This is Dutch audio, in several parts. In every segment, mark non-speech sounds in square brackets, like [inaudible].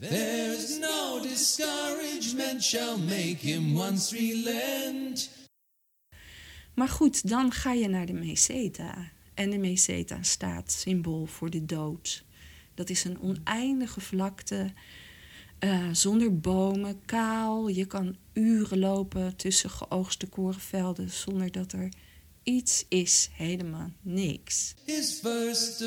There's no discouragement shall make him once relent. Maar goed, dan ga je naar de meseta. En de meseta staat symbool voor de dood. Dat is een oneindige vlakte uh, zonder bomen, kaal. Je kan uren lopen tussen geoogste korenvelden zonder dat er iets is. Helemaal niks. His first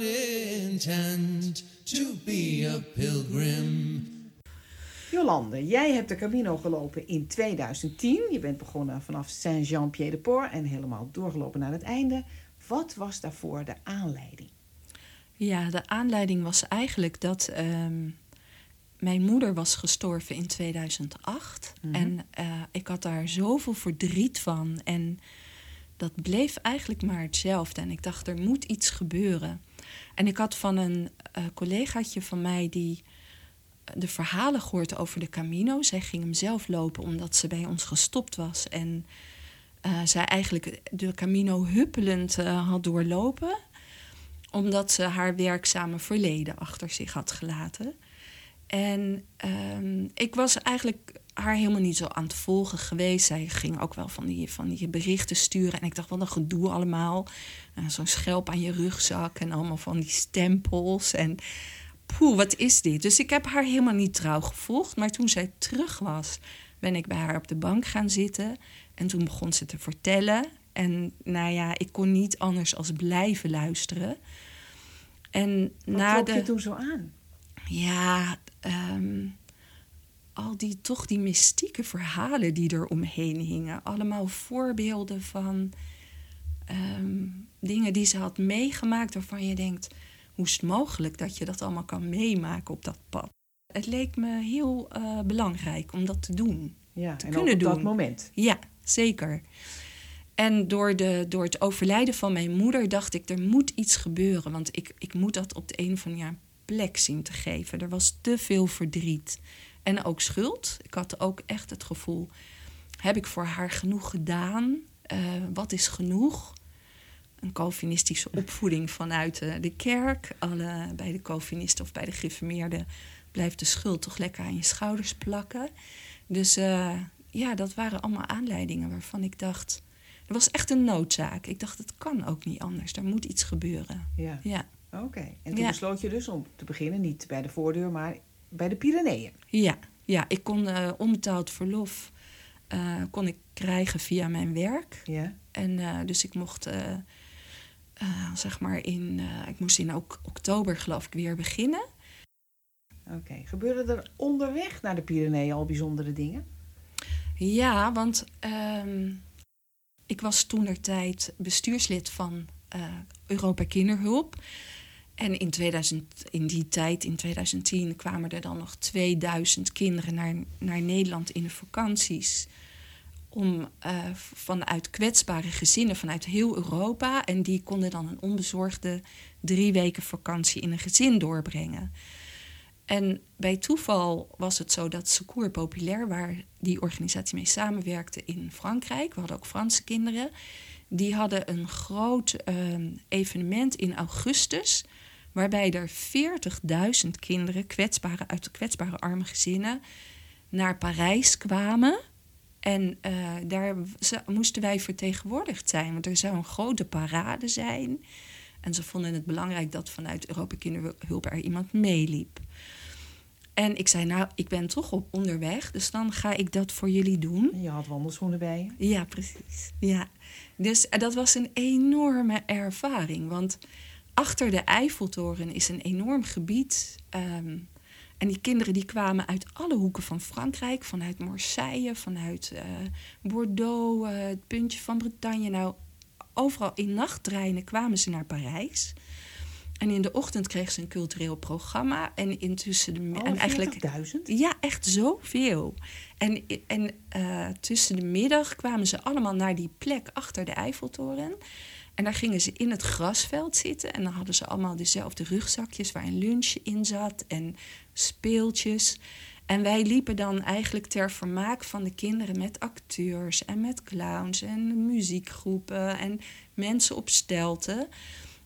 intent to be a pilgrim. Jolande, jij hebt de Camino gelopen in 2010. Je bent begonnen vanaf Saint-Jean-Pied-de-Port en helemaal doorgelopen naar het einde. Wat was daarvoor de aanleiding? Ja, de aanleiding was eigenlijk dat um, mijn moeder was gestorven in 2008. Mm -hmm. En uh, ik had daar zoveel verdriet van. En dat bleef eigenlijk maar hetzelfde. En ik dacht, er moet iets gebeuren. En ik had van een uh, collegaatje van mij die de verhalen gehoord over de Camino. Zij ging hem zelf lopen omdat ze bij ons gestopt was. En uh, zij eigenlijk de Camino huppelend had doorlopen. Omdat ze haar werkzame verleden achter zich had gelaten. En um, ik was eigenlijk haar helemaal niet zo aan het volgen geweest. Zij ging ook wel van die, van die berichten sturen. En ik dacht, wat een gedoe allemaal. Uh, Zo'n schelp aan je rugzak en allemaal van die stempels. En poeh, wat is dit? Dus ik heb haar helemaal niet trouw gevolgd. Maar toen zij terug was, ben ik bij haar op de bank gaan zitten. En toen begon ze te vertellen. En nou ja, ik kon niet anders als blijven luisteren. En Wat na de... je toen zo aan? Ja, um, al die toch die mystieke verhalen die er omheen hingen. Allemaal voorbeelden van um, dingen die ze had meegemaakt waarvan je denkt, hoe is het mogelijk dat je dat allemaal kan meemaken op dat pad? Het leek me heel uh, belangrijk om dat te doen. Ja, te en kunnen ook op doen. dat moment. Ja, zeker. En door, de, door het overlijden van mijn moeder dacht ik, er moet iets gebeuren. Want ik, ik moet dat op de een of andere plek zien te geven. Er was te veel verdriet. En ook schuld. Ik had ook echt het gevoel, heb ik voor haar genoeg gedaan? Uh, wat is genoeg? Een Calvinistische opvoeding vanuit uh, de kerk. Alle, bij de Calvinisten of bij de gereformeerden blijft de schuld toch lekker aan je schouders plakken. Dus uh, ja, dat waren allemaal aanleidingen waarvan ik dacht... Er was echt een noodzaak. Ik dacht, het kan ook niet anders. Er moet iets gebeuren. Ja. ja. Oké. Okay. En toen ja. besloot je dus om te beginnen, niet bij de voordeur, maar bij de Pyreneeën. Ja, ja ik kon uh, onbetaald verlof uh, kon ik krijgen via mijn werk. Ja. En uh, dus ik mocht, zeg maar, in, ik moest in ok oktober geloof ik weer beginnen. Oké. Okay. Gebeurden er onderweg naar de Pyreneeën al bijzondere dingen? Ja, want um, ik was toen tijd bestuurslid van Europa Kinderhulp. En in, 2000, in die tijd, in 2010, kwamen er dan nog 2000 kinderen naar, naar Nederland in de vakanties. Om uh, vanuit kwetsbare gezinnen vanuit heel Europa. En die konden dan een onbezorgde drie weken vakantie in een gezin doorbrengen. En bij toeval was het zo dat Secours Populair, waar die organisatie mee samenwerkte in Frankrijk, we hadden ook Franse kinderen, die hadden een groot uh, evenement in augustus waarbij er 40.000 kinderen kwetsbare, uit kwetsbare arme gezinnen naar Parijs kwamen. En uh, daar moesten wij vertegenwoordigd zijn, want er zou een grote parade zijn. En ze vonden het belangrijk dat vanuit Europa Kinderhulp er iemand meeliep. En ik zei, nou, ik ben toch op onderweg, dus dan ga ik dat voor jullie doen. En je had wandelschoenen bij je? Ja, precies. Ja. Dus uh, dat was een enorme ervaring, want achter de Eiffeltoren is een enorm gebied. Um, en die kinderen die kwamen uit alle hoeken van Frankrijk. Vanuit Marseille, vanuit uh, Bordeaux, uh, het puntje van Bretagne. Nou, overal in nachttreinen kwamen ze naar Parijs. En in de ochtend kregen ze een cultureel programma. En intussen de... Oh, en eigenlijk, ja, echt zoveel. En, en uh, tussen de middag kwamen ze allemaal naar die plek achter de Eiffeltoren. En daar gingen ze in het grasveld zitten. En dan hadden ze allemaal dezelfde rugzakjes waar een lunchje in zat. En speeltjes. En wij liepen dan eigenlijk ter vermaak van de kinderen met acteurs en met clowns en muziekgroepen en mensen op stelten.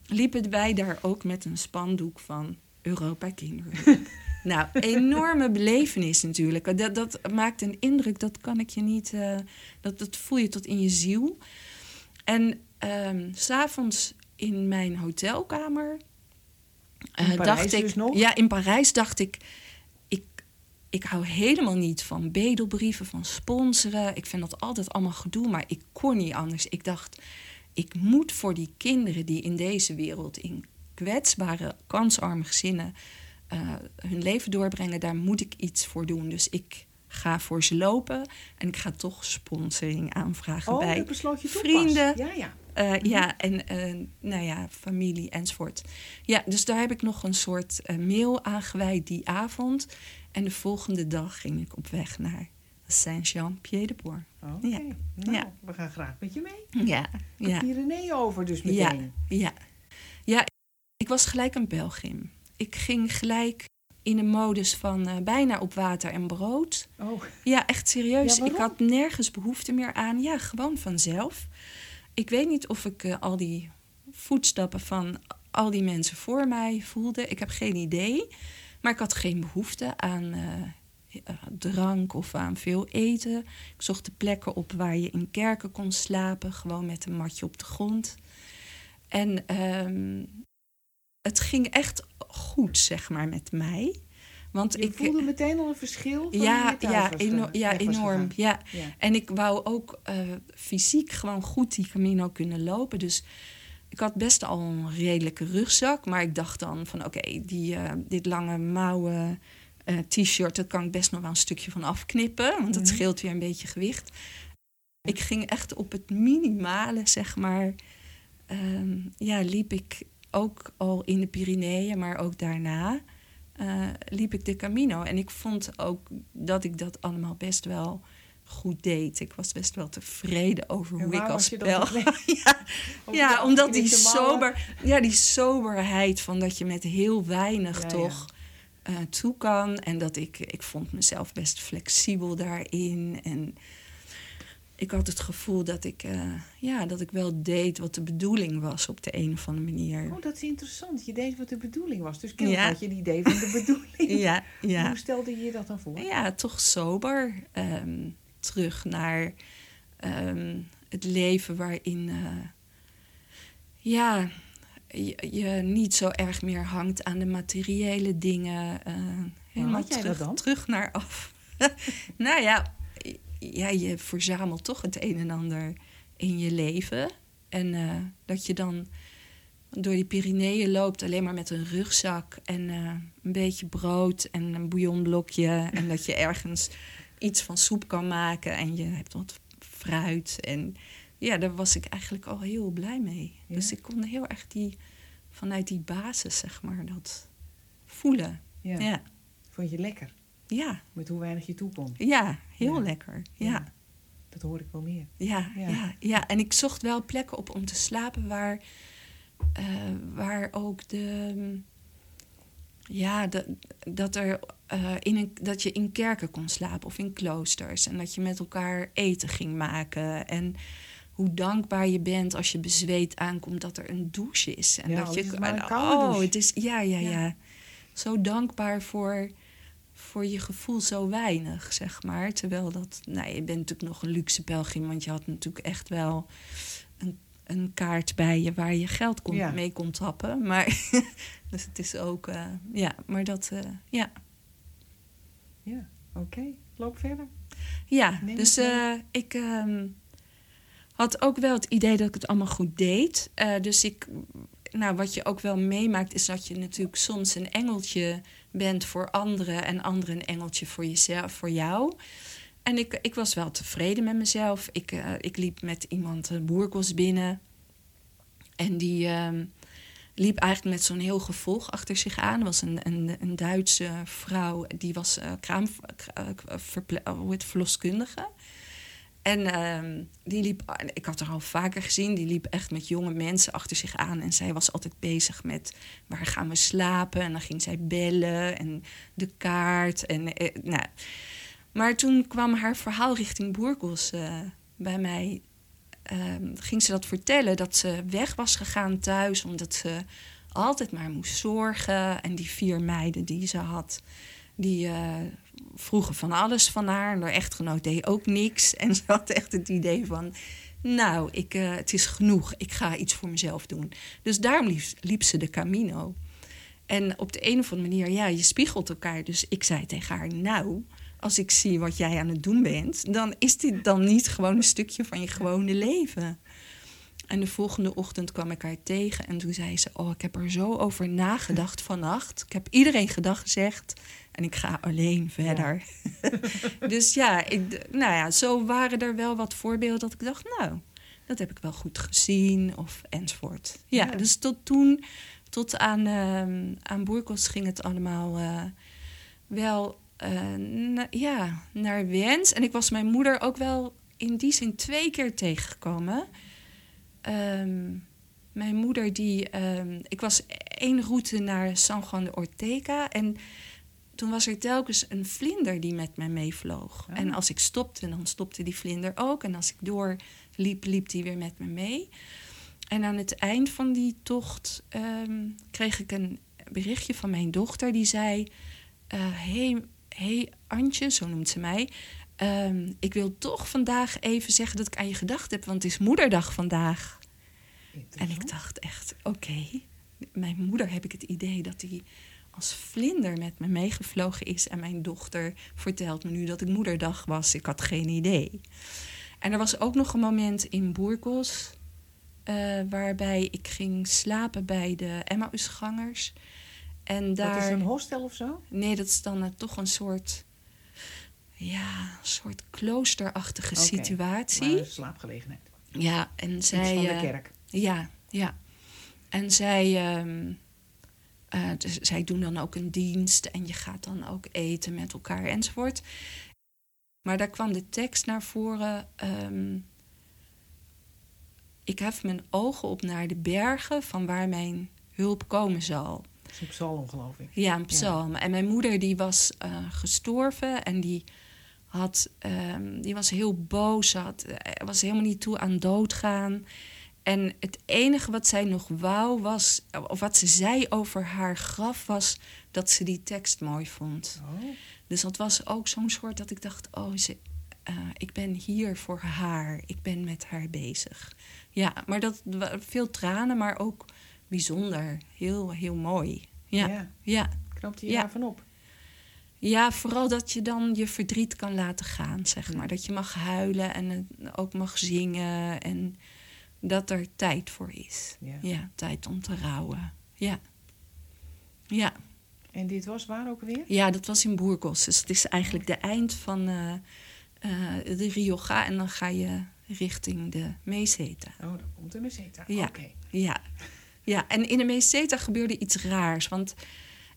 Liepen wij daar ook met een spandoek van Europa Kinderhulp. [laughs] Nou, enorme belevenis natuurlijk. Dat, dat maakt een indruk, dat kan ik je niet... eh, dat, dat voel je tot in je ziel. En s s'avonds in mijn hotelkamer... eh, In dacht ik, dus nog? Ja, in Parijs dacht ik, ik... Ik hou helemaal niet van bedelbrieven, van sponsoren. Ik vind dat altijd allemaal gedoe, maar ik kon niet anders. Ik dacht, ik moet voor die kinderen die in deze wereld... in kwetsbare, kansarme gezinnen eh, hun leven doorbrengen, daar moet ik iets voor doen. Dus ik ga voor ze lopen en ik ga toch sponsoring aanvragen Oh, bij besloot je vrienden. pas. Ja, ja. eh, ja, en eh, nou ja, familie enzovoort. Ja, dus daar heb ik nog een soort eh, mail aan gewijd die avond. En de volgende dag ging ik op weg naar Saint-Jean-Pied-de-Port. Oké. Ja. Nou, Ja. we gaan graag met je mee. Ja, De ja. Pyreneeën over dus Ja, meteen. ja. ja, ik was gelijk een Belgim. Ik ging gelijk in de modus van bijna op water en brood. Oh, Ja, echt serieus. Ja, ik had nergens behoefte meer aan. Ja, gewoon vanzelf. Ik weet niet of ik eh, al die voetstappen van al die mensen voor mij voelde. Ik heb geen idee. Maar ik had geen behoefte aan eh, eh, drank of aan veel eten. Ik zocht de plekken op waar je in kerken kon slapen. Gewoon met een matje op de grond. En ehm, het ging echt goed, zeg maar, met mij. Want je ik voelde meteen al een verschil van ja, ja, eno- ja enorm. Ja. Ja. En ik wou ook eh, fysiek gewoon goed die Camino kunnen lopen. Dus ik had best al een redelijke rugzak. Maar ik dacht dan van oké, die eh, dit lange mouwen eh, t-shirt... dat kan ik best nog wel een stukje van afknippen. Want dat Mhm. scheelt weer een beetje gewicht. Ik ging echt op het minimale, zeg maar... ehm, ja, liep ik ook al in de Pyreneeën, maar ook daarna... eh, liep ik de Camino. En ik vond ook dat ik dat allemaal best wel goed deed. Ik was best wel tevreden over hoe ik als tevreden? [laughs] ja, ja, omdat die, sober, ja, die soberheid van dat je met heel weinig Ja, ja. toch eh, toe kan. En dat ik, ik vond mezelf best flexibel daarin. En ik had het gevoel dat ik, eh, ja, dat ik wel deed wat de bedoeling was op de een of andere manier. Oh, dat is interessant. Je deed wat de bedoeling was. Dus kennelijk Ja. had je een idee van de bedoeling. [laughs] Ja, ja. Hoe stelde je dat dan voor? Ja, toch sober. ehm, terug naar ehm, het leven waarin eh, ja, je, je niet zo erg meer hangt aan de materiële dingen. eh, helemaal terug, dan? terug naar af. [laughs] nou ja, ja, je verzamelt toch het een en ander in je leven. En eh, dat je dan door die Pyreneeën loopt alleen maar met een rugzak en eh, een beetje brood en een bouillonblokje. en dat je ergens iets van soep kan maken en je hebt wat fruit. En ja, daar was ik eigenlijk al heel blij mee. Ja. Dus ik kon heel erg die, vanuit die basis, zeg maar, dat voelen. Ja. Ja, Vond je lekker? Ja, Met hoe weinig je toekomt. ja heel Ja. lekker. Ja. Dat hoor ik wel meer. Ja, Ja. ja. En ik zocht wel plekken op om te slapen waar, eh, waar ook de. Ja, dat, dat, er, eh, in een, dat je in kerken kon slapen of in kloosters. En dat je met elkaar eten ging maken. En hoe dankbaar je bent als je bezweet aankomt dat er een douche is. En Ja, dat je, is maar een en- koude oh, douche. het is, ja, ja, Ja. ja, Zo dankbaar voor, voor je gevoel zo weinig, zeg maar. Terwijl dat, nou, je bent natuurlijk nog een luxe pelgrim, want je had natuurlijk echt wel een, een kaart bij je waar je geld kon, Ja. mee kon tappen. Maar, [laughs] dus het is ook, eh, ja, maar dat, eh, ja. Ja, oké. Loop verder. Ja, Neem dus eh, ik ehm, had ook wel het idee dat ik het allemaal goed deed. Dus ik, nou, wat je ook wel meemaakt, is dat je natuurlijk soms een engeltje bent voor anderen en anderen een engeltje voor jezelf, voor jou. En ik, ik was wel tevreden met mezelf. Ik, eh, ik liep met iemand een boerkos binnen. En die ehm, liep eigenlijk met zo'n heel gevolg achter zich aan. Was een, een, een Duitse vrouw, die was eh kraam, eh, eh, verloskundige. En ehm, die liep, ik had haar al vaker gezien, die liep echt met jonge mensen achter zich aan. En zij was altijd bezig met waar gaan we slapen. En dan ging zij bellen en de kaart. En, eh, nou. Maar toen kwam haar verhaal richting Boerkos eh, bij mij. ehm, ging ze dat vertellen dat ze weg was gegaan thuis omdat ze altijd maar moest zorgen. En die vier meiden die ze had, die uh, vroegen van alles van haar. En haar echtgenoot deed ook niks. En ze had echt het idee van... Nou, ik, uh, het is genoeg. Ik ga iets voor mezelf doen. Dus daarom liep, liep, ze de Camino. En op de een of andere manier, ja, je spiegelt elkaar. Dus ik zei tegen haar, nou, als ik zie wat jij aan het doen bent... dan is dit dan niet gewoon een stukje van je gewone leven. En de volgende ochtend kwam ik haar tegen en toen zei ze: Oh, ik heb er zo over nagedacht vannacht. Ik heb iedereen gedag gezegd en ik ga alleen verder. [laughs] dus ja, ik, nou ja, zo waren er wel wat voorbeelden dat ik dacht: Nou, dat heb ik wel goed gezien of enzovoort. Ja, dus tot toen, tot aan, uh, aan Boerkos ging het allemaal uh, wel uh, ja, naar wens. En ik was mijn moeder ook wel in die zin twee keer tegengekomen. Um, mijn moeder die... Um, ik was één route naar San Juan de Ortega... en toen was er telkens een vlinder die met mij meevloog. En als ik stopte, dan stopte die vlinder ook. En als ik doorliep, liep die weer met me mee. En aan het eind van die tocht um, kreeg ik een berichtje van mijn dochter... die zei... Uh, hey, hey Antje, zo noemt ze mij... Um, ik wil toch vandaag even zeggen dat ik aan je gedacht heb, want het is moederdag vandaag. En ik dacht echt, oké, mijn moeder heb ik het idee dat die als vlinder met me meegevlogen is. En mijn dochter vertelt me nu dat het moederdag was. Ik had geen idee. En er was ook nog een moment in Burgos, uh, waarbij ik ging slapen bij de Emmausgangers. En daar... Dat is een hostel of zo? Nee, dat is dan uh, toch een soort ja, een soort kloosterachtige okay, situatie. Maar slaapgelegenheid. Ja, en zij. van de kerk. Uh, ja, ja. En zij, um, uh, dus zij doen dan ook een dienst en je gaat dan ook eten met elkaar enzovoort. Maar daar kwam de tekst naar voren. Um, ik hef mijn ogen op naar de bergen van waar mijn hulp komen zal. Dat is een psalm, geloof ik. Ja, een psalm. Ja. En mijn moeder die was uh, gestorven en die had, um, die was heel boos, had, eh, was helemaal niet toe aan doodgaan. En het enige wat zij nog wou was, of wat ze zei over haar graf, was dat ze die tekst mooi vond. Oh. Dus dat was ook zo'n soort dat ik dacht: oh, ze, uh, ik ben hier voor haar, ik ben met haar bezig. Ja, maar dat veel tranen, maar ook bijzonder, heel, heel mooi. Ja, ja. ja. Knoopt hij ja. van op? Ja, vooral dat je dan je verdriet kan laten gaan, zeg maar. Dat je mag huilen en ook mag zingen en dat er tijd voor is. Ja, ja tijd om te rouwen. Ja. Ja. En dit was waar ook weer? Ja, dat was in Burgos. Dus het is eigenlijk de eind van uh, uh, de Rioja en dan ga je richting de Meseta. Oh, dan komt de Meseta. Ja. Okay. Ja. ja, en in de Meseta gebeurde iets raars, want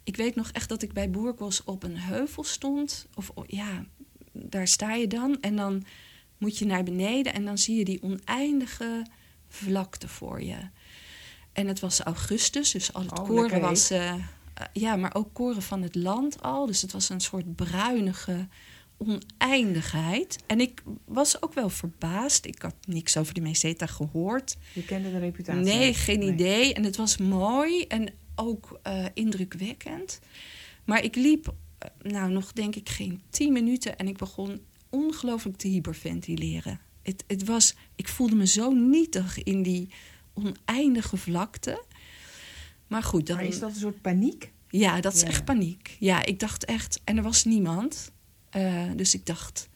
ik weet nog echt dat ik bij Boerkos op een heuvel stond. Of ja, daar sta je dan. En dan moet je naar beneden en dan zie je die oneindige vlakte voor je. En het was augustus, dus al het oh, koren was. Uh, ja, maar ook koren van het land al. Dus het was een soort bruinige oneindigheid. En ik was ook wel verbaasd. Ik had niks over de meseta gehoord. Je kende de reputatie? Nee, geen nee. idee. En het was mooi. En ook uh, indrukwekkend. Maar ik liep, nou nog denk ik geen tien minuten en ik begon ongelooflijk te hyperventileren. Het, het was, ik voelde me zo nietig in die oneindige vlakte. Maar goed, dan. Maar is dat een soort paniek? Ja, dat is ja. echt paniek. Ja, ik dacht echt, en er was niemand. Uh, dus ik dacht,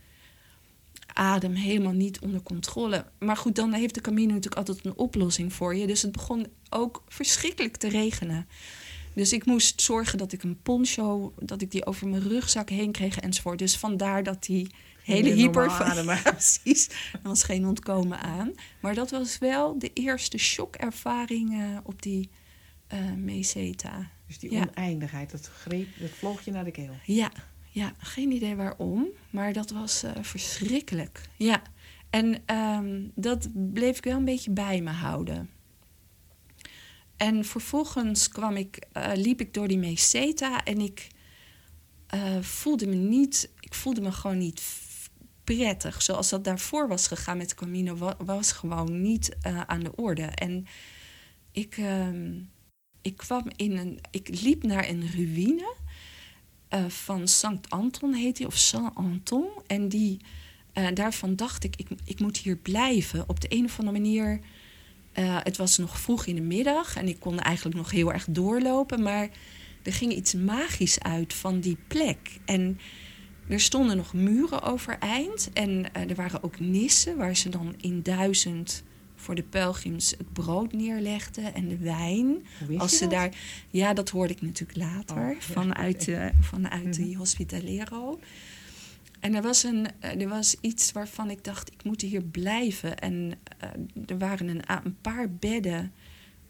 adem helemaal niet onder controle. Maar goed, dan heeft de Camino natuurlijk altijd een oplossing voor je. Dus het begon ook verschrikkelijk te regenen. Dus ik moest zorgen dat ik een poncho, dat ik die over mijn rugzak heen kreeg enzovoort. Dus vandaar dat die hele hyper... [laughs] Precies, er was geen ontkomen aan. Maar dat was wel de eerste shockervaring uh, op die uh, meseta. Dus die ja. oneindigheid, dat, greep, dat vloog je naar de keel. Ja, ja, geen idee waarom, maar dat was uh, verschrikkelijk. Ja, en um, dat bleef ik wel een beetje bij me houden. En vervolgens kwam ik, uh, liep ik door die meseta en ik uh, voelde me niet, ik voelde me gewoon niet prettig. Zoals dat daarvoor was gegaan met Camino, was, gewoon niet aan de orde. En ik, um, ik kwam in een, ik liep naar een ruïne eh, van Sankt Anton heet hij, of Saint Anton. En die, eh, daarvan dacht ik, ik, ik moet hier blijven. Op de een of andere manier, eh, het was nog vroeg in de middag en ik kon eigenlijk nog heel erg doorlopen. Maar er ging iets magisch uit van die plek. En er stonden nog muren overeind en er waren ook nissen waar ze dan in duizend voor de pelgrims het brood neerlegden en de wijn. Als ze daar. Ja, dat hoorde ik natuurlijk later oh, vanuit, uh, vanuit mm die Hospitalero. En er was, een, eh, er was iets waarvan ik dacht, ik moet hier blijven. En uh, er waren een, een, paar bedden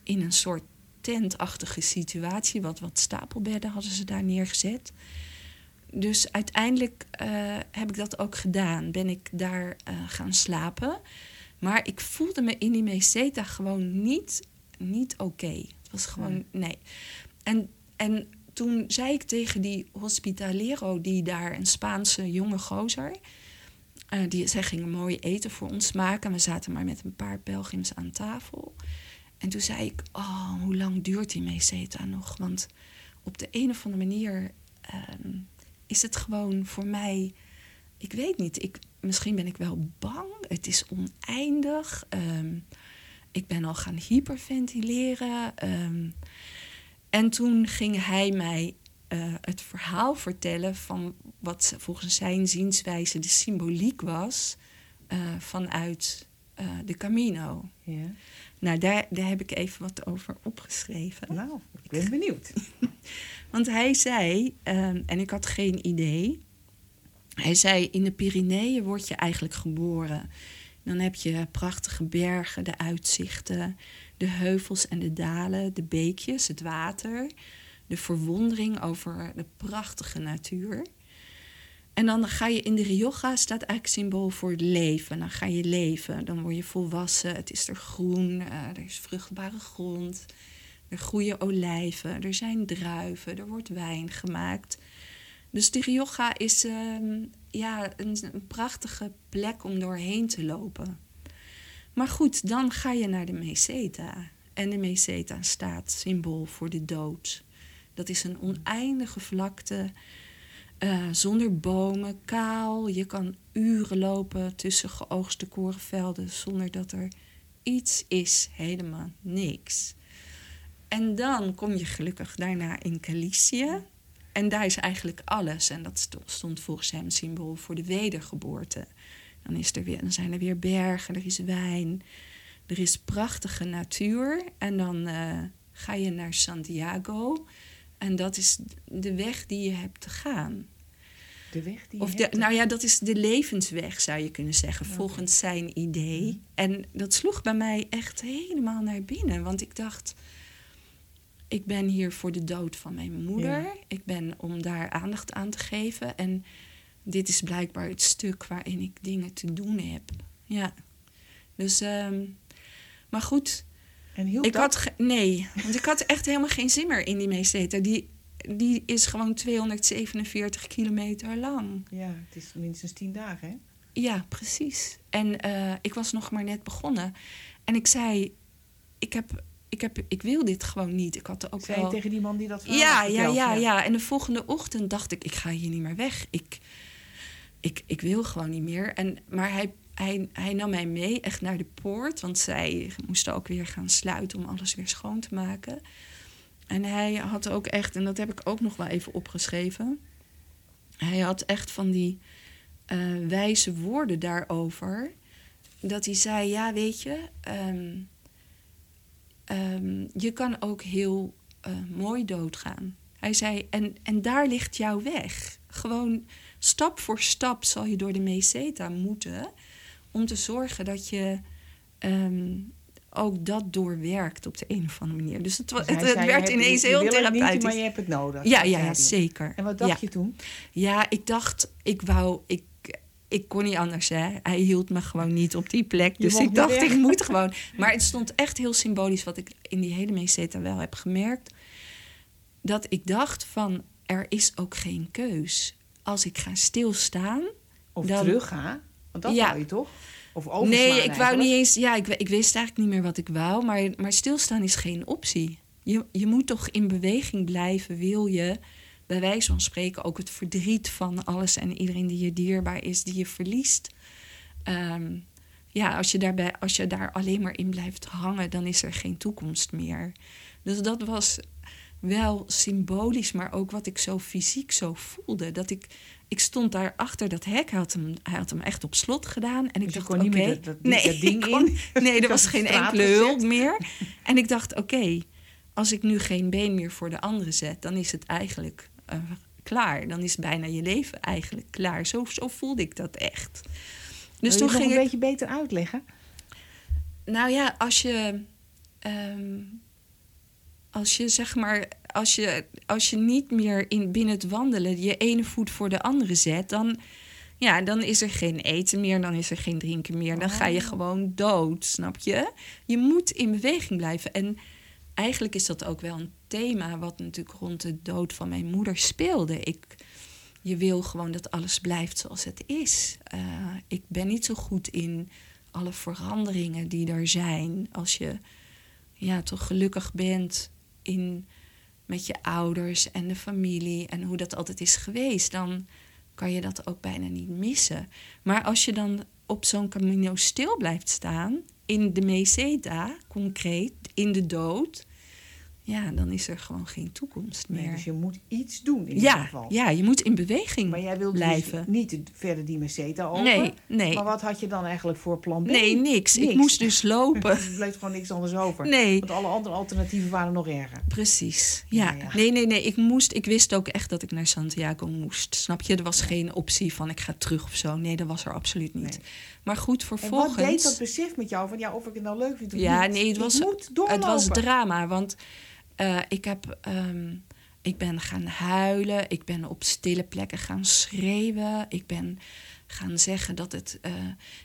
in een soort tentachtige situatie. Wat, wat stapelbedden hadden ze daar neergezet. Dus uiteindelijk uh, heb ik dat ook gedaan. Ben ik daar gaan slapen. Maar ik voelde me in die meseta gewoon niet, niet oké. Het was gewoon, nee. En, en toen zei ik tegen die hospitalero, die daar, een Spaanse jonge gozer... Uh, die, zij gingen mooi eten voor ons maken. We zaten maar met een paar pelgrims aan tafel. En toen zei ik, oh, hoe lang duurt die meseta nog? Want op de een of andere manier uh, is het gewoon voor mij... Ik weet niet, ik, misschien ben ik wel bang. Het is oneindig. Ehm, ik ben al gaan hyperventileren. Ehm, en toen ging hij mij uh, het verhaal vertellen van wat volgens zijn zienswijze de symboliek was uh, vanuit uh, de Camino. Nou, daar, daar heb ik even wat over opgeschreven. Nou, ik ben benieuwd. [laughs] Want hij zei, um, en ik had geen idee, hij zei, in de Pyreneeën word je eigenlijk geboren. Dan heb je prachtige bergen, de uitzichten, de heuvels en de dalen, de beekjes, het water, de verwondering over de prachtige natuur. En dan ga je in de Rioja, staat eigenlijk symbool voor leven. Dan ga je leven, dan word je volwassen, het is er groen, uh, er is vruchtbare grond, er groeien olijven, er zijn druiven, er wordt wijn gemaakt. Dus de Rioja is um, ja, een, prachtige plek om doorheen te lopen. Maar goed, dan ga je naar de Meseta. En de Meseta staat symbool voor de dood. Dat is een oneindige vlakte uh, zonder bomen, kaal. Je kan uren lopen tussen geoogste korenvelden zonder dat er iets is, helemaal niks. En dan kom je gelukkig daarna in Calicië. En daar is eigenlijk alles. En dat stond volgens hem symbool voor de wedergeboorte. Dan, is er weer, dan zijn er weer bergen, er is wijn, er is prachtige natuur. En dan uh, ga je naar Santiago. En dat is de weg die je hebt te gaan. De weg die of de, Nou ja, dat is de levensweg, zou je kunnen zeggen, okay. volgens zijn idee. En dat sloeg bij mij echt helemaal naar binnen. Want ik dacht, ik ben hier voor de dood van mijn moeder. Ja. Ik ben om daar aandacht aan te geven. En dit is blijkbaar het stuk waarin ik dingen te doen heb. Ja. Dus, um, maar goed. En ik dat? had nee, want ik had echt helemaal geen zin meer in die meeseta. Die, die is gewoon 247 kilometer lang. Ja, het is minstens 10 dagen, hè? Ja, precies. En uh, ik was nog maar net begonnen. En ik zei, ik heb ik, heb, ik wil dit gewoon niet. Ik had er ook Zei wel... tegen die man die dat ja, ja, ja, ja, ja. En de volgende ochtend dacht ik, ik ga hier niet meer weg. Ik, ik, ik wil gewoon niet meer. En, maar hij, hij, hij nam mij mee echt naar de poort. Want zij moesten ook weer gaan sluiten om alles weer schoon te maken. En hij had ook echt, en dat heb ik ook nog wel even opgeschreven. Hij had echt van die uh, wijze woorden daarover. Dat hij zei, ja, weet je... Um, um, je kan ook heel uh, mooi doodgaan. Hij zei, en, en daar ligt jouw weg. Gewoon stap voor stap zal je door de meseta moeten... om te zorgen dat je um, ook dat doorwerkt op de een of andere manier. Dus het, het, hij het zei, werd ineens je heel het therapeutisch. Niet, maar je hebt het nodig. ja, ja, zeker. En wat dacht Ja. je toen? Ja, ik dacht, ik wou, ik, ik kon niet anders. Hè. Hij hield me gewoon niet op die plek. Je Dus ik dacht, weg. ik moet [laughs] gewoon. Maar het stond echt heel symbolisch, wat ik in die hele meseta wel heb gemerkt. Dat ik dacht van, er is ook geen keus. Als ik ga stilstaan. Of Dan- teruggaan? Want dat Ja. wou je toch? Of overslaan nee, ik wou eigenlijk? niet eens. Ja, ik, ik wist eigenlijk niet meer wat ik wou. Maar, maar stilstaan is geen optie. Je, je moet toch in beweging blijven, wil je bij wijze van spreken ook het verdriet van alles en iedereen die je dierbaar is, die je verliest. Ehm, ja, als je, daarbij, als je daar alleen maar in blijft hangen, dan is er geen toekomst meer. Dus dat was wel symbolisch, maar ook wat ik zo fysiek zo voelde. Dat ik, ik stond daar achter dat hek, hij had hem, hij had hem echt op slot gedaan. En ik Dus dacht, oké, meer dat- dat- nee, dat [laughs] ding kon- in? Nee, er was [laughs] geen enkele hulp meer. En ik dacht, oké, als ik nu geen been meer voor de andere zet, dan is het eigenlijk eh, klaar. Dan is bijna je leven eigenlijk klaar. Zo, zo voelde ik dat echt. Dus toen ging een ik. beetje beter uitleggen? Nou ja, als je. ehm, als je zeg maar. Als je, als je niet meer in, binnen het wandelen je ene voet voor de andere zet, dan. Ja, dan is er geen eten meer, dan is er geen drinken meer. Dan ga je Oh. gewoon dood, snap je? Je moet in beweging blijven. En eigenlijk is dat ook wel een thema wat natuurlijk rond de dood van mijn moeder speelde. Ik, je wil gewoon dat alles blijft zoals het is. Eh, ik ben niet zo goed in alle veranderingen die er zijn. Als je ja, toch gelukkig bent in, met je ouders en de familie en hoe dat altijd is geweest, dan kan je dat ook bijna niet missen. Maar als je dan op zo'n camino stil blijft staan, in de meseta, concreet, in de dood, ja, dan is er gewoon geen toekomst meer. Nee, dus je moet iets doen in ieder geval. ja, je moet in beweging Maar jij wilde blijven. dus niet verder die meseta over. Nee, nee. Maar wat had je dan eigenlijk voor plan B? Nee, niks. Ik moest dus lopen. [laughs] Er bleef gewoon niks anders over. Nee. Want alle andere alternatieven waren nog erger. Precies. Ja. Ja, ja. Nee, nee, nee. Ik moest. Ik wist ook echt dat ik naar Santiago moest. Snap je? Er was geen optie van ik ga terug of zo. Nee, dat was er absoluut niet. Nee. Maar goed, En vervolgens. wat deed dat besef met jou? Van ja, of ik het nou leuk vind of Ja, niet. nee, het was, het was drama. Want eh, ik heb. ehm, ik ben gaan huilen. Ik ben op stille plekken gaan schreeuwen. Ik ben gaan zeggen dat het eh,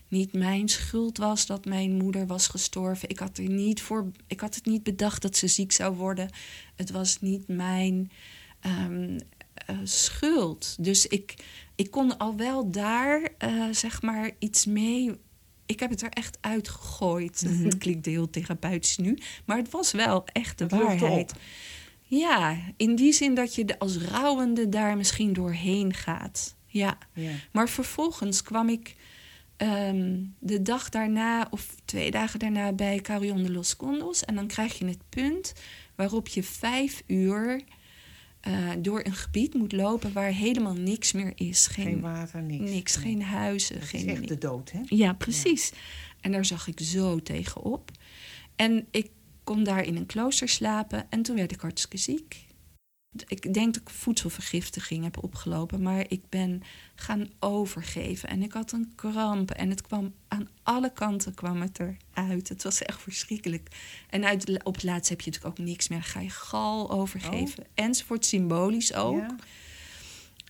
niet mijn schuld was dat mijn moeder was gestorven. Ik had, er niet voor, ik had het niet bedacht dat ze ziek zou worden. Het was niet mijn ehm, eh, schuld. Dus ik, ik kon al wel daar, eh, zeg maar, iets mee. Ik heb het er echt uitgegooid. Het klinkt heel therapeutisch nu, maar het was wel echt de Het waarheid. Ja, in die zin dat je de- als rouwende daar misschien doorheen gaat. Ja. Maar vervolgens kwam ik ehm, de dag daarna of twee dagen daarna bij Carrion de los Condos. En dan krijg je het punt waarop je vijf uur eh, door een gebied moet lopen waar helemaal niks meer is. Geen, Geen water, niks. niks, Nee. geen huizen. Het geen is echt de dood, hè? ja, precies. En daar zag ik zo tegenop. En ik kon daar in een klooster slapen en toen werd ik hartstikke ziek. Ik denk dat ik voedselvergiftiging heb opgelopen, maar ik ben gaan overgeven. En ik had een kramp en het kwam aan alle kanten kwam het eruit. Het was echt verschrikkelijk. En uit, op het laatst heb je natuurlijk ook niks meer. Dan ga je gal overgeven. Enzovoort, symbolisch ook. Ja.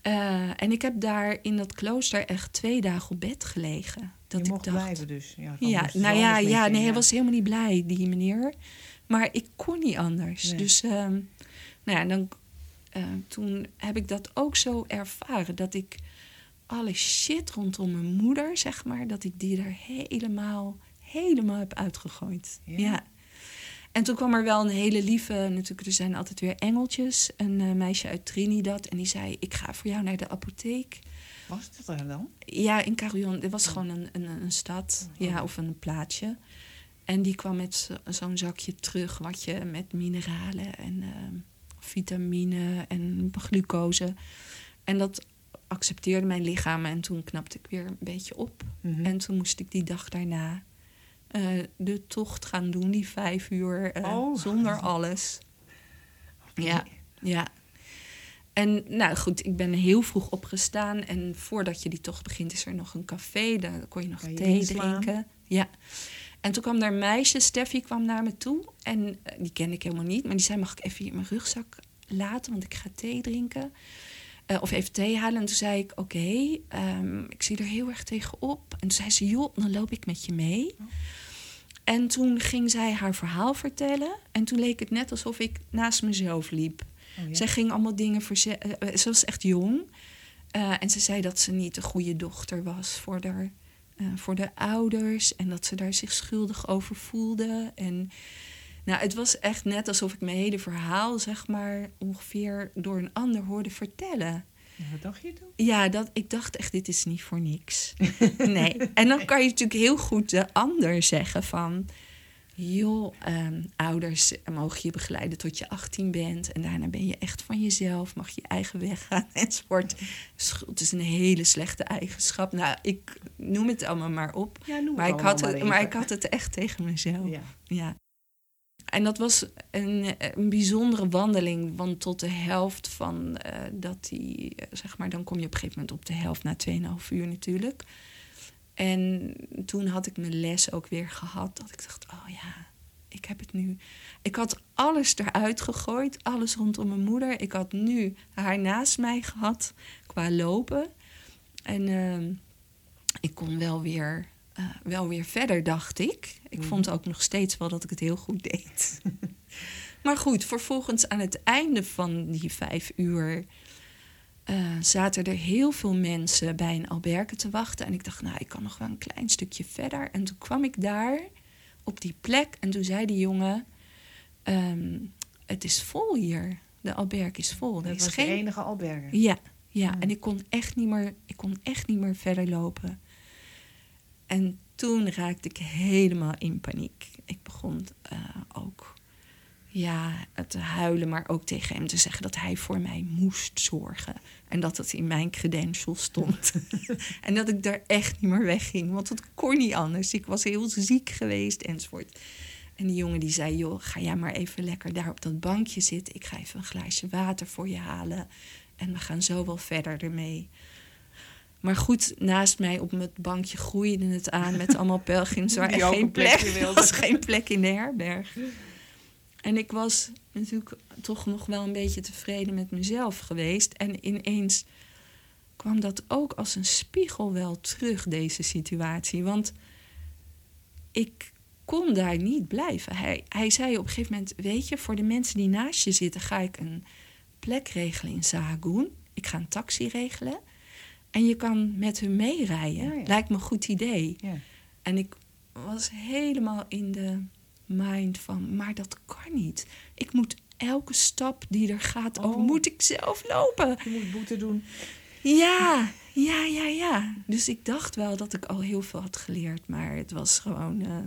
Eh, en ik heb daar in dat klooster echt twee dagen op bed gelegen. Dat je ik mocht dacht, blijven dus. Ja, ja, nou ja, ja, nee, hij was helemaal niet blij, die meneer. Maar ik kon niet anders. Nee. Dus ehm, nou ja, dan, eh, toen heb ik dat ook zo ervaren. Dat ik alle shit rondom mijn moeder, zeg maar, dat ik die er helemaal, helemaal heb uitgegooid. Ja. Ja. En toen kwam er wel een hele lieve, natuurlijk, er zijn altijd weer engeltjes. Een eh, meisje uit Trinidad. En die zei, ik ga voor jou naar de apotheek. Was dat er dan? Ja, in Carillon. Het was gewoon een, een, een stad. Ja, of een plaatsje. En die kwam met zo- zo'n zakje terug, wat je met mineralen en ehm, vitamine en glucose. En dat accepteerde mijn lichaam en toen knapte ik weer een beetje op. Mhm. En toen moest ik die dag daarna eh, de tocht gaan doen, die vijf uur, eh, Oh. zonder alles. Ja, ja. En nou goed, ik ben heel vroeg opgestaan. En voordat je die tocht begint, is er nog een café. Daar kon je nog Kan thee drinken. Ja. En toen kwam daar een meisje, Steffi, kwam naar me toe. En eh, die kende ik helemaal niet. Maar die zei, mag ik even hier mijn rugzak laten? Want ik ga thee drinken. Eh, of even thee halen. En toen zei ik, oké, ehm, ik zie er heel erg tegenop. En toen zei ze, joh, dan loop ik met je mee. En toen ging zij haar verhaal vertellen. En toen leek het net alsof ik naast mezelf liep. Oh, ja. Zij ging allemaal dingen verzetten. ze was echt jong. Eh, en ze zei dat ze niet een goede dochter was voor de, voor de ouders. En dat ze daar zich schuldig over voelde. En Nou, het was echt net alsof ik mijn hele verhaal, zeg maar, ongeveer door een ander hoorde vertellen. Wat dacht je toen? Ja, dat, ik dacht echt, dit is niet voor niks. [laughs] Nee. En dan kan je natuurlijk heel goed de ander zeggen van... joh, ehm, ouders mogen je begeleiden tot je 18 bent... en daarna ben je echt van jezelf, mag je eigen weg gaan [laughs] enzovoort. Schuld is een hele slechte eigenschap. Nou, ik noem het allemaal maar op. Ja, noem Maar het ik, had het, maar even. ik had het echt tegen mezelf. Ja. Ja. En dat was een, een bijzondere wandeling. Want tot de helft van eh, dat die, eh, zeg maar, dan kom je op een gegeven moment op de helft na 2,5 uur natuurlijk. En toen had ik mijn les ook weer gehad. Dat ik dacht, oh ja, ik heb het nu. Ik had alles eruit gegooid, alles rondom mijn moeder. Ik had nu haar naast mij gehad qua lopen. En ehm, ik kon wel weer, eh, wel weer verder, dacht ik. Ik Mhm. vond ook nog steeds wel dat ik het heel goed deed. [laughs] maar goed, vervolgens aan het einde van die vijf uur... eh, zaten er heel veel mensen bij een alberge te wachten. En ik dacht, nou, ik kan nog wel een klein stukje verder. En toen kwam ik daar op die plek en toen zei die jongen... ehm, het is vol hier. De alberge is vol. Dat was geen de enige alberge. ja, ja. Hmm. en ik kon, echt niet meer, ik kon echt niet meer verder lopen. En toen raakte ik helemaal in paniek. Ik begon eh, ook ja, te huilen, maar ook tegen hem te zeggen dat hij voor mij moest zorgen. En dat het in mijn credentials stond. [laughs] en dat ik daar echt niet meer wegging, want het kon niet anders. Ik was heel ziek geweest enzovoort. En die jongen die zei, joh, ga jij maar even lekker daar op dat bankje zitten. Ik ga even een glaasje water voor je halen. En we gaan zo wel verder ermee. Maar goed, naast mij op het bankje groeide het aan met allemaal [laughs] pelgrims waar ook geen plek was. Geen plek in de herberg. En ik was natuurlijk toch nog wel een beetje tevreden met mezelf geweest. En ineens kwam dat ook als een spiegel wel terug, deze situatie. Want ik kon daar niet blijven. Hij, hij zei op een gegeven moment: Weet je, voor de mensen die naast je zitten, ga ik een plek regelen in Sahagún. Ik ga een taxi regelen. En je kan met hun meerijden. Ja, ja. Lijkt me een goed idee. Ja. En ik was helemaal in de mind van, maar dat kan niet. Ik moet elke stap die er gaat, over Oh. moet ik zelf lopen. Je moet boete doen. Ja, ja, ja, ja. Dus ik dacht wel dat ik al heel veel had geleerd, maar het was gewoon. eh,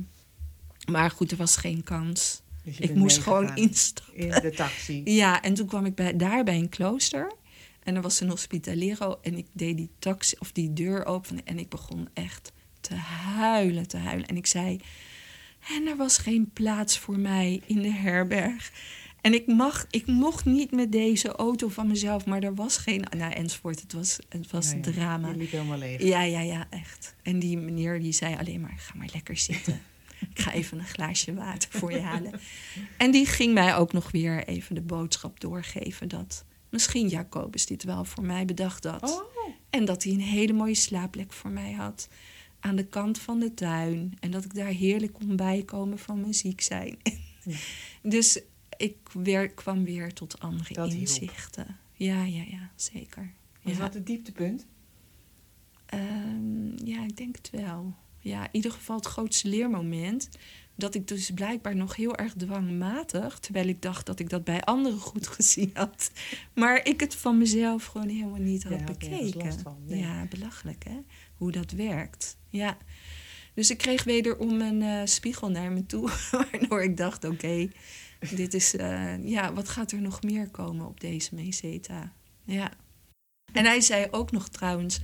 Maar goed, er was geen kans. Dus Ik moest gewoon instappen. In de taxi. Ja, en toen kwam ik bij, daar bij een klooster. En er was een hospitalero. En ik deed die taxi of die deur open. En ik begon echt te huilen, te huilen. En ik zei. En er was geen plaats voor mij in de herberg. En ik, mag, ik mocht niet met deze auto van mezelf, maar er was geen. Nou, enzovoort. Het was, het was Ja, ja. drama. Je liep helemaal leeg. Ja, ja, ja, echt. En die meneer die zei alleen maar, ga maar lekker zitten. Ik ga even een glaasje water voor je halen. En die ging mij ook nog weer even de boodschap doorgeven dat misschien Jacobus dit wel voor mij bedacht had. Oh, En dat hij een hele mooie slaapplek voor mij had aan de kant van de tuin. En dat ik daar heerlijk kon bijkomen van mijn ziek zijn. [laughs] Ja. Dus ik weer, kwam weer tot andere Dat hielp. inzichten. Ja, ja, ja, zeker. was ja. dat het dieptepunt? Ehm, ja, ik denk het wel. Ja, in ieder geval het grootste leermoment. Dat ik dus blijkbaar nog heel erg dwangmatig, terwijl ik dacht dat ik dat bij anderen goed [laughs] gezien had, maar ik het van mezelf gewoon helemaal niet had Ja, bekeken. nee. Ja, belachelijk hè, hoe dat werkt. Ja. Dus ik kreeg wederom een eh, spiegel naar me toe, [laughs] waardoor ik dacht: oké, dit is, eh, ja, wat gaat er nog meer komen op deze meseta? Ja. En hij zei ook nog trouwens,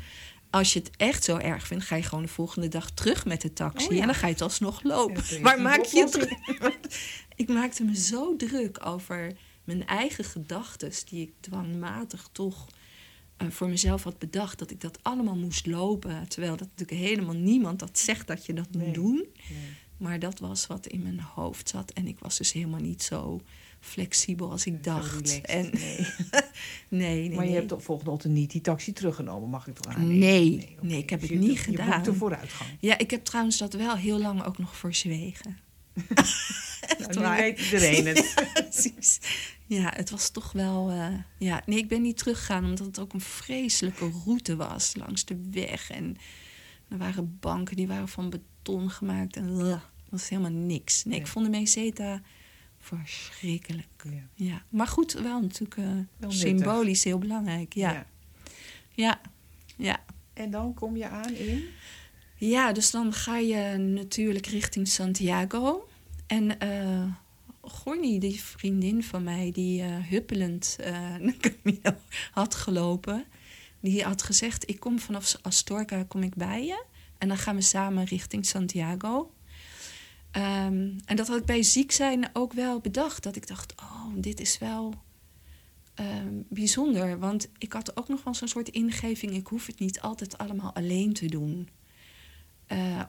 als je het echt zo erg vindt, ga je gewoon de volgende dag terug met de taxi Oh ja. en dan ga je het alsnog lopen. maar maak je druk? [laughs] Ik maakte me zo druk over mijn eigen gedachten, die ik dwangmatig toch voor mezelf had bedacht, dat ik dat allemaal moest lopen. Terwijl dat natuurlijk helemaal niemand dat zegt dat je dat moet doen. Nee. Maar dat was wat in mijn hoofd zat. En ik was dus helemaal niet zo flexibel als ik Zo dacht. relaxed, En, nee. [laughs] nee, nee, Maar je hebt de volgende ochtend niet die taxi teruggenomen, mag ik toch aannemen? Nee, nee, ik heb Dus het je- niet Je gedaan. boekte vooruitgang. Ja, ik heb trouwens dat wel heel lang ook nog [laughs] [laughs] Nou, nu waar. weet iedereen het. [laughs] Precies. Ja, het was toch wel. eh, ja, nee, ik ben niet teruggegaan omdat het ook een vreselijke route was langs de weg. En er waren banken die waren van beton gemaakt. En dat was helemaal niks. Nee, ik vond de meseta verschrikkelijk. Ja. Ja, maar goed, wel natuurlijk eh, symbolisch heel belangrijk. Ja. Ja. Ja. ja, En dan kom je aan in? Ja, dus dan ga je natuurlijk richting Santiago. En eh Gorny, die vriendin van mij, die eh, huppelend eh [laughs] naar Camino had gelopen, die had gezegd: Ik kom vanaf Astorga kom ik bij je. En dan gaan we samen richting Santiago. Ehm, en dat had ik bij ziek zijn ook wel bedacht. Dat ik dacht: Oh, dit is wel ehm, bijzonder. Want ik had ook nog wel zo'n soort ingeving: ik hoef het niet altijd allemaal alleen te doen.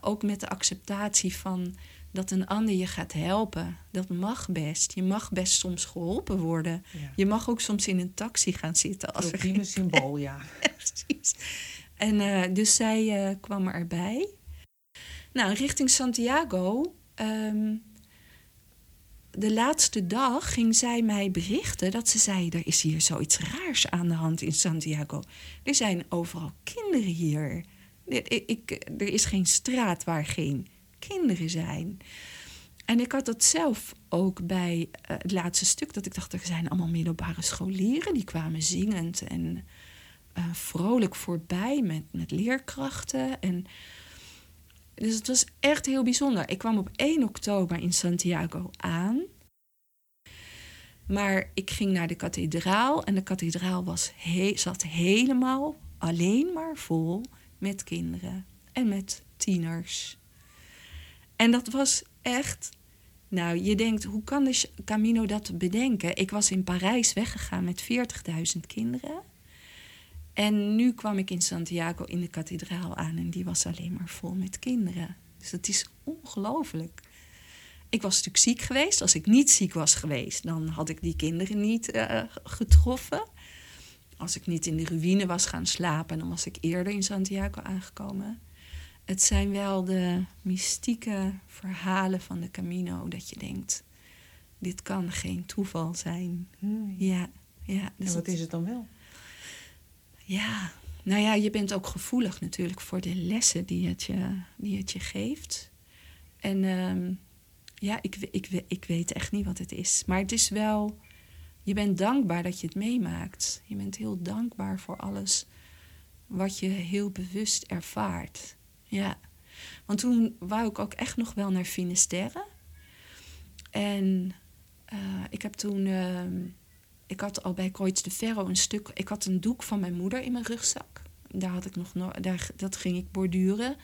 Ook met de acceptatie van dat een ander je gaat helpen. Dat mag best. Je mag best soms geholpen worden. Ja. Je mag ook soms in een taxi gaan zitten. Als Ultieme symbool, ja. [laughs] Precies. En eh, dus zij eh, kwam erbij. Nou, richting Santiago. ehm, de laatste dag ging zij mij berichten dat ze zei: Er is hier zoiets raars aan de hand in Santiago. Er zijn overal kinderen hier. Er, ik, er is geen straat waar geen kinderen zijn. En ik had dat zelf ook bij eh, het laatste stuk, dat ik dacht: er zijn allemaal middelbare scholieren die kwamen zingend en eh, vrolijk voorbij met, met leerkrachten. En, dus het was echt heel bijzonder. Ik kwam op 1 oktober in Santiago aan. Maar ik ging naar de kathedraal en de kathedraal was he- zat helemaal alleen maar vol met kinderen en met tieners. En dat was echt. Nou, je denkt, hoe kan de Camino dat bedenken? Ik was in Parijs weggegaan met 40.000 kinderen. En nu kwam ik in Santiago in de kathedraal aan en die was alleen maar vol met kinderen. Dus dat is ongelooflijk. Ik was natuurlijk ziek geweest. Als ik niet ziek was geweest, dan had ik die kinderen niet eh, getroffen. Als ik niet in de ruïne was gaan slapen, dan was ik eerder in Santiago aangekomen. Het zijn wel de mystieke verhalen van de Camino dat je denkt: dit kan geen toeval zijn. Hmm. Ja, ja. Dus En wat is het dan wel? ja, nou ja, je bent ook gevoelig natuurlijk voor de lessen die het je, die het je geeft. En ehm, ja, ik, ik, ik weet echt niet wat het is. Maar het is wel, je bent dankbaar dat je het meemaakt. Je bent heel dankbaar voor alles wat je heel bewust ervaart. Ja, want toen wou ik ook echt nog wel naar Finisterre. En eh, ik heb toen... ehm, ik had al bij Kreuz de Ferro een stuk. Ik had een doek van mijn moeder in mijn rugzak. Daar had ik nog, no- daar, dat ging ik borduren.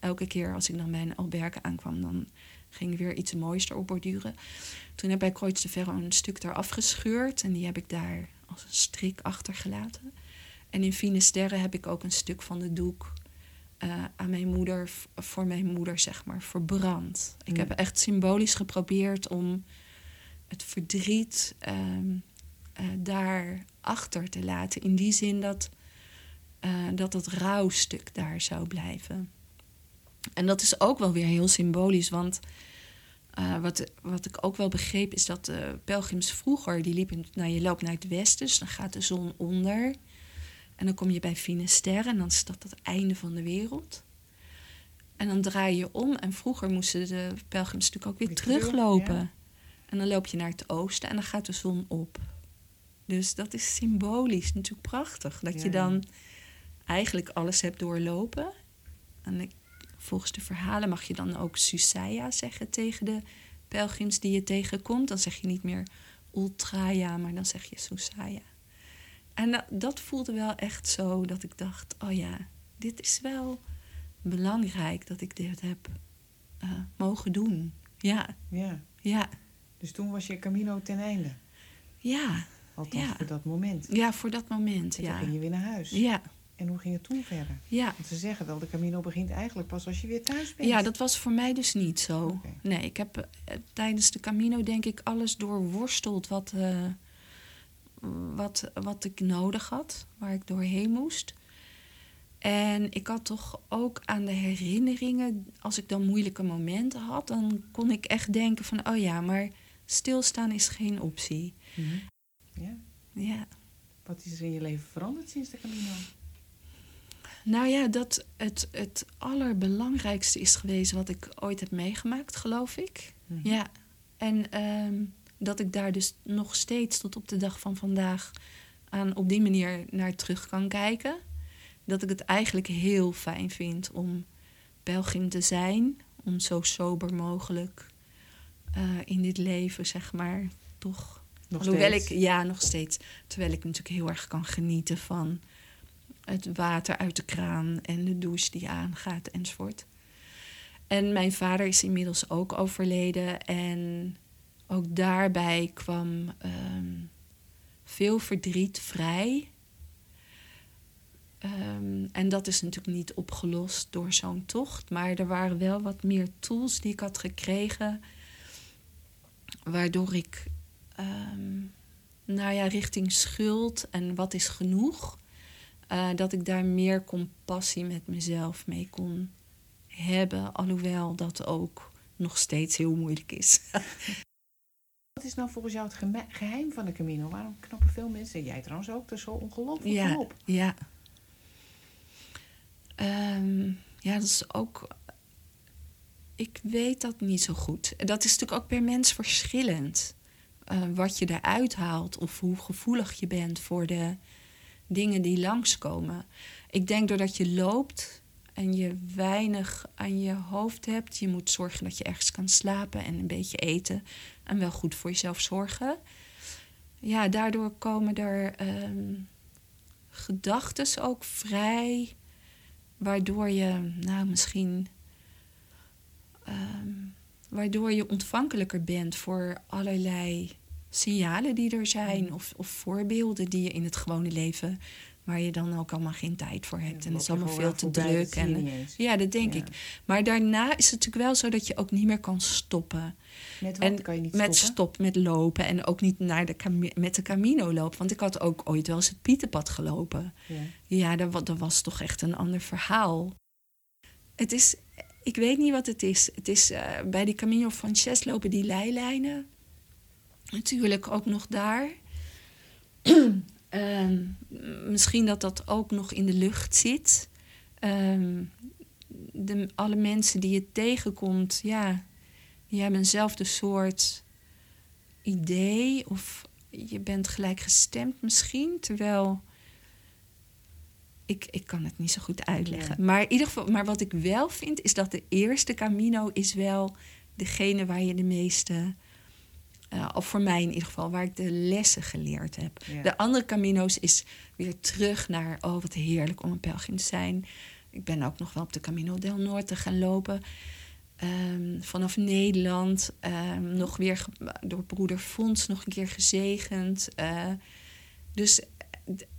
Elke keer als ik dan bij een aankwam, dan ging ik weer iets moois erop borduren. Toen heb ik bij Kreuz de Ferro een stuk daar afgescheurd. En die heb ik daar als een strik achtergelaten. En in Finisterre heb ik ook een stuk van de doek eh, aan mijn moeder, voor mijn moeder, zeg maar, verbrand. Ik Ja. heb echt symbolisch geprobeerd om het verdriet ehm, eh, daar achter te laten. In die zin dat, eh, dat het rouwstuk daar zou blijven. En dat is ook wel weer heel symbolisch, want wat, wat ik ook wel begreep is dat de pelgrims vroeger, die liepen, nou je loopt naar het westen, dus dan gaat de zon onder. En dan kom je bij Finisterre en dan is dat het einde van de wereld. En dan draai je om en vroeger moesten de pelgrims natuurlijk ook weer Weer terug, teruglopen. ja. En dan loop je naar het oosten en dan gaat de zon op. Dus dat is symbolisch natuurlijk prachtig. Dat Ja, je ja. dan eigenlijk alles hebt doorlopen. En ik- volgens de verhalen mag je dan ook Susaya zeggen tegen de pelgrims die je tegenkomt. Dan zeg je niet meer Ultraya, maar dan zeg je Susaya. En dat, dat voelde wel echt zo dat ik dacht: oh ja, dit is wel belangrijk dat ik dit heb eh, mogen doen. Ja, Ja. ja, Dus toen was je Camino ten einde. ja. Althans Ja. voor dat moment. Ja, voor dat moment, En toen ging je weer naar huis. Ja, En hoe ging het toen verder? ja. Want ze zeggen wel, de Camino begint eigenlijk pas als je weer thuis bent. Ja, dat was voor mij dus niet zo. Nee, ik heb eh, tijdens de Camino denk ik alles doorworsteld wat, eh, wat, wat ik nodig had, waar ik doorheen moest. En ik had toch ook aan de herinneringen, als ik dan moeilijke momenten had, dan kon ik echt denken van, oh ja, maar stilstaan is geen optie. Mhm. Ja. Ja. Wat is er in je leven veranderd sinds de Camino? Nou ja, dat het, het allerbelangrijkste is geweest wat ik ooit heb meegemaakt, geloof ik. Mhm. Ja, en ehm, dat ik daar dus nog steeds tot op de dag van vandaag aan op die manier naar terug kan kijken. Dat ik het eigenlijk heel fijn vind om pelgrim te zijn, om zo sober mogelijk eh, in dit leven, zeg maar, toch. Nog Hoewel steeds. ik, ja, nog steeds. Terwijl ik natuurlijk heel erg kan genieten van het water uit de kraan en de douche die aangaat enzovoort. En mijn vader is inmiddels ook overleden. En ook daarbij kwam ehm, veel verdriet vrij. Ehm, en dat is natuurlijk niet opgelost door zo'n tocht. Maar er waren wel wat meer tools die ik had gekregen. Waardoor ik, ehm, nou ja, richting schuld en wat is genoeg. eh, dat ik daar meer compassie met mezelf mee kon hebben. Alhoewel dat ook nog steeds heel moeilijk is. [laughs] Wat is nou volgens jou het geme- geheim van de Camino? Waarom knappen veel mensen, en jij trouwens ook, er zo ongelooflijk ja, op? ja. Ehm, ja, dat is ook. Ik weet dat niet zo goed. Dat is natuurlijk ook per mens verschillend. eh, wat je eruit haalt of hoe gevoelig je bent voor de dingen die langskomen. Ik denk doordat je loopt en je weinig aan je hoofd hebt, je moet zorgen dat je ergens kan slapen en een beetje eten en wel goed voor jezelf zorgen. Ja, daardoor komen er ehm gedachten ook vrij, waardoor je, nou misschien, ehm, waardoor je ontvankelijker bent voor allerlei signalen die er zijn of, of voorbeelden die je in het gewone leven, waar je dan ook allemaal geen tijd voor hebt. en het is allemaal veel te druk. En, ja, dat denk Ja. ik. Maar daarna is het natuurlijk wel zo dat je ook niet meer kan stoppen. Met wat En kan je niet met stoppen? stop met lopen en ook niet naar de met de Camino lopen. Want ik had ook ooit wel eens het Pieterpad gelopen. Ja. Ja, dat, dat was toch echt een ander verhaal. Het is, ik weet niet wat het is. Het is eh, bij die Camino Frances lopen die leilijnen. Natuurlijk ook nog daar. Ehm, misschien dat dat ook nog in de lucht zit. Ehm, de, alle mensen die je tegenkomt, ja, die hebben eenzelfde soort idee. Of je bent gelijk gestemd misschien. Terwijl ik, ik kan het niet zo goed uitleggen. Ja. Maar in ieder geval, maar wat ik wel vind, is dat de eerste Camino is wel degene waar je de meeste. Eh, of voor mij in ieder geval, waar ik de lessen geleerd heb. Ja. De andere Camino's is weer terug naar, oh wat heerlijk om een pelgrim te zijn. Ik ben ook nog wel op de Camino del Norte gaan lopen. Ehm, vanaf Nederland, ehm, nog weer door broeder Fons nog een keer gezegend. Eh, dus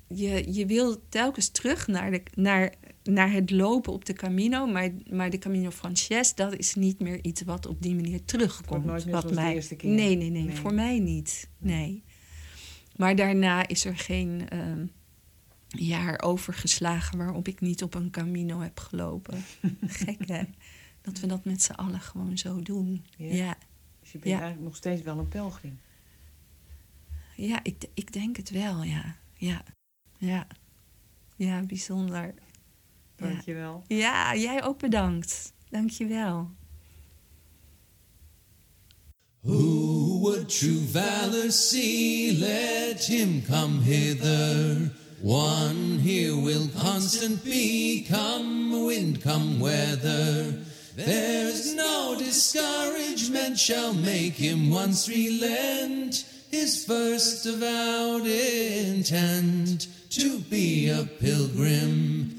je, je wil telkens terug naar, de, naar, naar het lopen op de Camino. Maar, maar de Camino Frances, dat is niet meer iets wat op die manier terugkomt. nooit meer wat zoals de eerste keer. Nee, nee, nee, Nee. voor mij niet. Nee. Maar daarna is er geen ehm, jaar overgeslagen waarop ik niet op een Camino heb gelopen. [laughs] Gek hè? Dat we dat met z'n allen gewoon zo doen. Ja. Ja, Dus je bent Ja. eigenlijk nog steeds wel een pelgrim. ja, ik, ik denk het wel, ja. Ja, ja. Ja, bijzonder. Ja. Dankjewel. Ja, jij ook bedankt. Dank je wel. Who would true valor see? Let him come hither. One here will constant be, come wind, come weather. There's no discouragement shall make him once relent his first avowed intent to be a pilgrim.